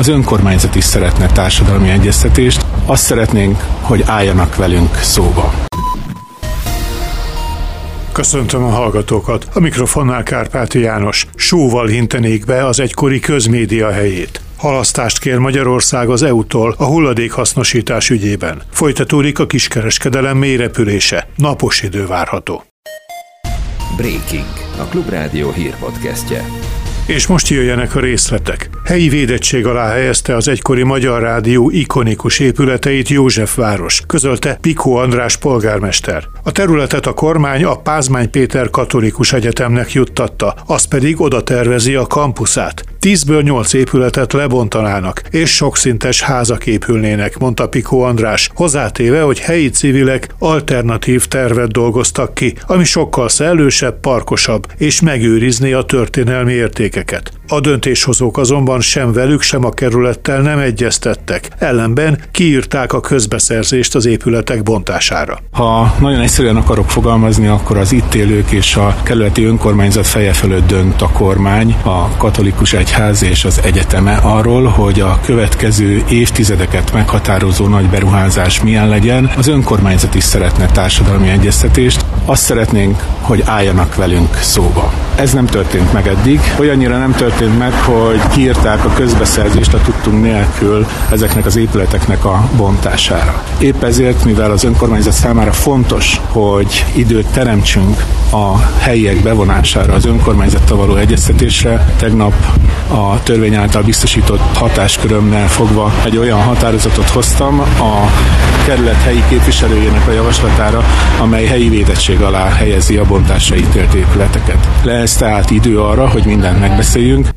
Az önkormányzat is szeretne társadalmi egyeztetést. Azt szeretnénk, hogy álljanak velünk szóba. Köszöntöm a hallgatókat. A mikrofonnál Kárpáti János. Sóval hintenék be az egykori közmédia helyét. Halasztást kér Magyarország az EU-tól a hulladékhasznosítás ügyében. Folytatódik a kiskereskedelem mélyrepülése. Napos idő várható. Breaking, a Klubrádió hírpodcastje. És most jöjjenek a részletek. Helyi védettség alá helyezte az egykori Magyar Rádió ikonikus épületeit Józsefváros, közölte Pikó András polgármester. A területet a kormány a Pázmány Péter Katolikus Egyetemnek juttatta, az pedig oda tervezi a kampuszát. Tízből nyolc épületet lebontanának, és sokszintes házak épülnének, mondta Pikó András, hozzátéve, hogy helyi civilek alternatív tervet dolgoztak ki, ami sokkal szellősebb, parkosabb, és megőrizni a történelmi адvokāts. A döntéshozók azonban sem velük, sem a kerülettel nem egyeztettek, ellenben kiírták a közbeszerzést az épületek bontására. Ha nagyon egyszerűen akarok fogalmazni, akkor az itt élők és a kerületi önkormányzat feje fölött dönt a kormány, a katolikus egyház és az egyeteme arról, hogy a következő évtizedeket meghatározó nagy beruházás milyen legyen. Az önkormányzat is szeretne társadalmi egyeztetést. Azt szeretnénk, hogy álljanak velünk szóba. Ez nem történt meg eddig. Olyannyira nem történt meg, hogy kiírták a közbeszerzést a tudtunk nélkül ezeknek az épületeknek a bontására. Épp ezért, mivel az önkormányzat számára fontos, hogy időt teremtsünk a helyiek bevonására, az önkormányzattal való egyeztetésre, tegnap a törvény által biztosított hatáskörömmel fogva egy olyan határozatot hoztam a kerület helyi képviselőjének a javaslatára, amely helyi védettség alá helyezi a bontásra ítélt épületeket. Lesz tehát idő arra, hogy mindent megbeszéljünk,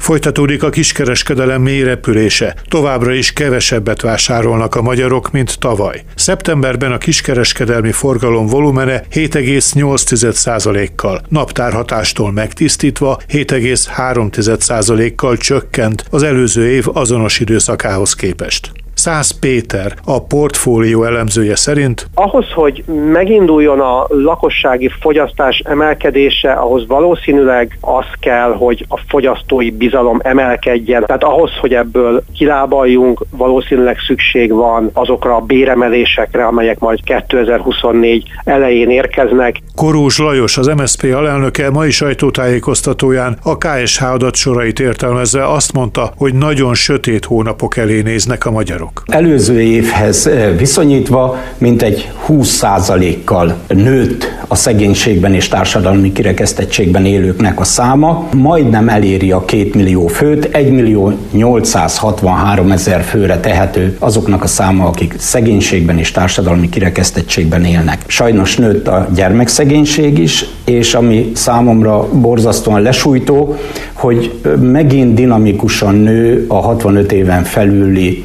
Folytatódik a kiskereskedelem mély repülése. Továbbra is kevesebbet vásárolnak a magyarok, mint tavaly. Szeptemberben a kiskereskedelmi forgalom volumene 7,8%-kal, naptárhatástól megtisztítva 7,3%-kal csökkent az előző év azonos időszakához képest. Száz Péter, a portfólió elemzője szerint. Ahhoz, hogy meginduljon a lakossági fogyasztás emelkedése, ahhoz valószínűleg az kell, hogy a fogyasztói bizalom emelkedjen. Tehát ahhoz, hogy ebből kilábaljunk, valószínűleg szükség van azokra a béremelésekre, amelyek majd 2024 elején érkeznek. Korús Lajos, az MSZP alelnöke mai sajtótájékoztatóján a KSH adatsorait értelmezve azt mondta, hogy nagyon sötét hónapok elé néznek a magyarok dolog. Előző évhez eh, viszonyítva mintegy 20%-kal nőtt a szegénységben és társadalmi kirekesztettségben élőknek a száma, majdnem eléri a 2 millió főt, 1 millió 863 ezer főre tehető azoknak a száma, akik szegénységben és társadalmi kirekesztettségben élnek. Sajnos nőtt a gyermekszegénység is, és ami számomra borzasztóan lesújtó, hogy megint dinamikusan nő a 65 éven felüli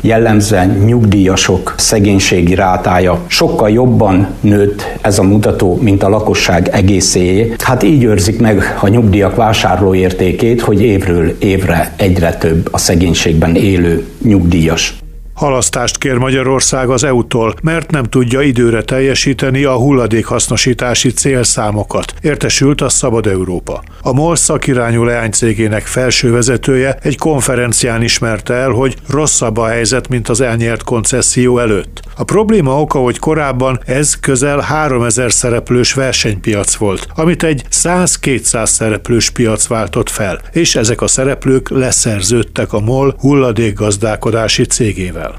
jellemzően nyugdíjasok szegénységi rátája. Sokkal jobban nőtt ez a mutató, mint a lakosság egészéjé. Hát így őrzik meg a nyugdíjak vásárlóértékét, hogy évről évre egyre több a szegénységben élő nyugdíjas. Halasztást kér Magyarország az EU-tól, mert nem tudja időre teljesíteni a hulladékhasznosítási célszámokat, értesült a Szabad Európa. A MOL szakirányú leánycégének felső vezetője egy konferencián ismerte el, hogy rosszabb a helyzet, mint az elnyert koncesszió előtt. A probléma oka, hogy korábban ez közel 3000 szereplős versenypiac volt, amit egy 100-200 szereplős piac váltott fel, és ezek a szereplők leszerződtek a MOL hulladékgazdálkodási cégével.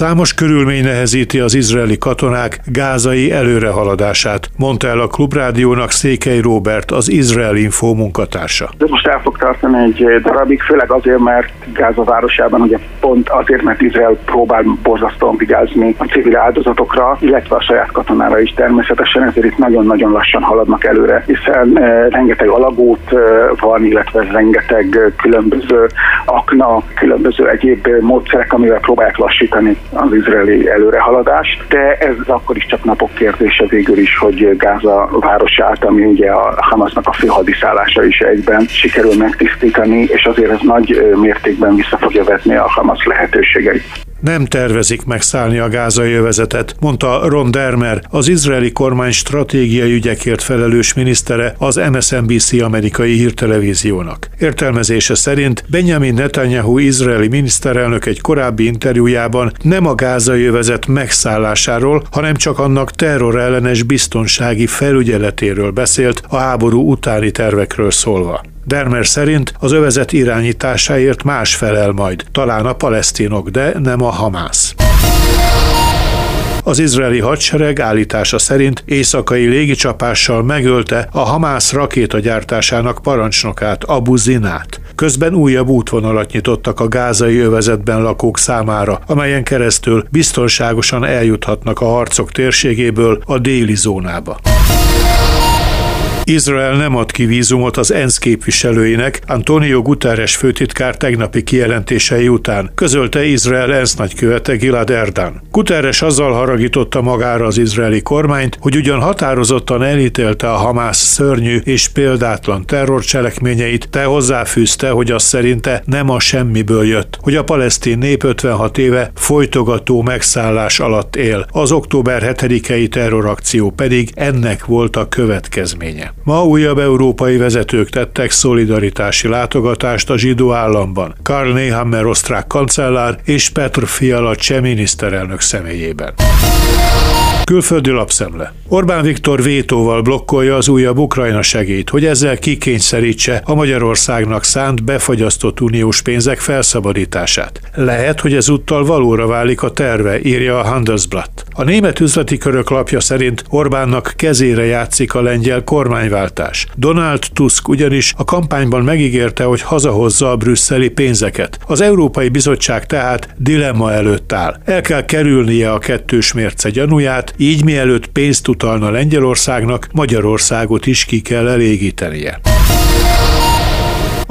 Számos körülmény nehezíti az izraeli katonák gázai előrehaladását, mondta el a Klubrádiónak Székely Robert, az Izrael Info munkatársa. Ez most el fog tartani egy darabig, főleg azért, mert Gáza városában ugye pont azért, mert Izrael próbál borzasztóan vigyázni a civil áldozatokra, illetve a saját katonára is természetesen, ezért itt nagyon-nagyon lassan haladnak előre, hiszen e, rengeteg alagút e, van, illetve rengeteg különböző akna, különböző egyéb módszerek, amivel próbálják lassítani az izraeli előrehaladás, de ez akkor is csak napok kérdése végül is, hogy Gáza városát, ami ugye a Hamasnak a főhadiszállása is egyben sikerül megtisztítani, és azért ez nagy mértékben vissza fogja vetni a Hamas lehetőségeit. Nem tervezik megszállni a gázai övezetet, mondta Ron Dermer, az izraeli kormány stratégiai ügyekért felelős minisztere az MSNBC amerikai hírtelevíziónak. Értelmezése szerint Benjamin Netanyahu izraeli miniszterelnök egy korábbi interjújában nem a gázai övezet megszállásáról, hanem csak annak terrorellenes biztonsági felügyeletéről beszélt a háború utáni tervekről szólva. Dermer szerint az övezet irányításáért más felel majd, talán a palesztinok, de nem a Hamász. Az izraeli hadsereg állítása szerint éjszakai légicsapással megölte a Hamász rakétagyártásának parancsnokát, Abu Zinát. Közben újabb útvonalat nyitottak a gázai övezetben lakók számára, amelyen keresztül biztonságosan eljuthatnak a harcok térségéből a déli zónába. Izrael nem ad ki vízumot az ENSZ képviselőinek, Antonio Guterres főtitkár tegnapi kijelentései után, közölte Izrael ENSZ nagykövete Gilad Erdan. Guterres azzal haragította magára az izraeli kormányt, hogy ugyan határozottan elítélte a Hamász szörnyű és példátlan terrorcselekményeit, de hozzáfűzte, hogy az szerinte nem a semmiből jött, hogy a palesztin nép 56 éve folytogató megszállás alatt él. Az október 7-i terrorakció pedig ennek volt a következménye. Ma újabb európai vezetők tettek szolidaritási látogatást a zsidó államban. Karl Nehammer osztrák kancellár és Petr Fiala cseh miniszterelnök személyében. Külföldi lapszemle. Orbán Viktor vétóval blokkolja az újabb Ukrajna segélyt, hogy ezzel kikényszerítse a Magyarországnak szánt befagyasztott uniós pénzek felszabadítását. Lehet, hogy ezúttal valóra válik a terve, írja a Handelsblatt. A német üzleti körök lapja szerint Orbánnak kezére játszik a lengyel kormányváltás. Donald Tusk ugyanis a kampányban megígérte, hogy hazahozza a brüsszeli pénzeket. Az Európai Bizottság tehát dilemma előtt áll. El kell kerülnie a kettős mérce gyanúját, így mielőtt pénzt utalna Lengyelországnak, Magyarországot is ki kell elégítenie.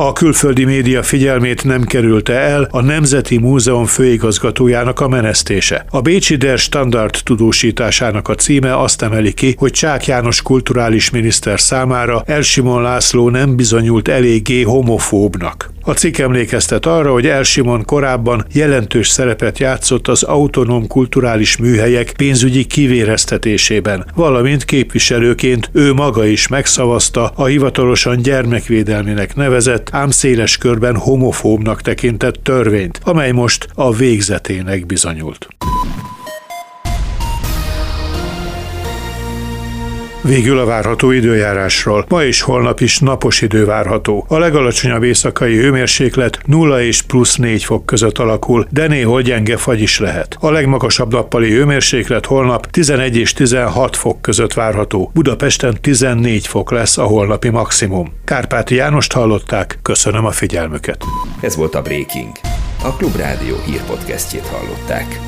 A külföldi média figyelmét nem kerülte el a Nemzeti Múzeum főigazgatójának a menesztése. A Bécsi Der Standard tudósításának a címe azt emeli ki, hogy Csák János kulturális miniszter számára Elsimon László nem bizonyult eléggé homofóbnak. A cikk emlékeztet arra, hogy Elsimon korábban jelentős szerepet játszott az autonóm kulturális műhelyek pénzügyi kivéreztetésében, valamint képviselőként ő maga is megszavazta a hivatalosan gyermekvédelminek nevezett, ám széles körben homofóbnak tekintett törvényt, amely most a végzetének bizonyult. Végül a várható időjárásról. Ma és holnap is napos idő várható. A legalacsonyabb éjszakai hőmérséklet 0 és plusz 4 fok között alakul, de néhol gyenge fagy is lehet. A legmagasabb nappali hőmérséklet holnap 11 és 16 fok között várható. Budapesten 14 fok lesz a holnapi maximum. Kárpáti Jánost hallották, köszönöm a figyelmüket. Ez volt a Breaking. A Klubrádió hírpodcastjét hallották.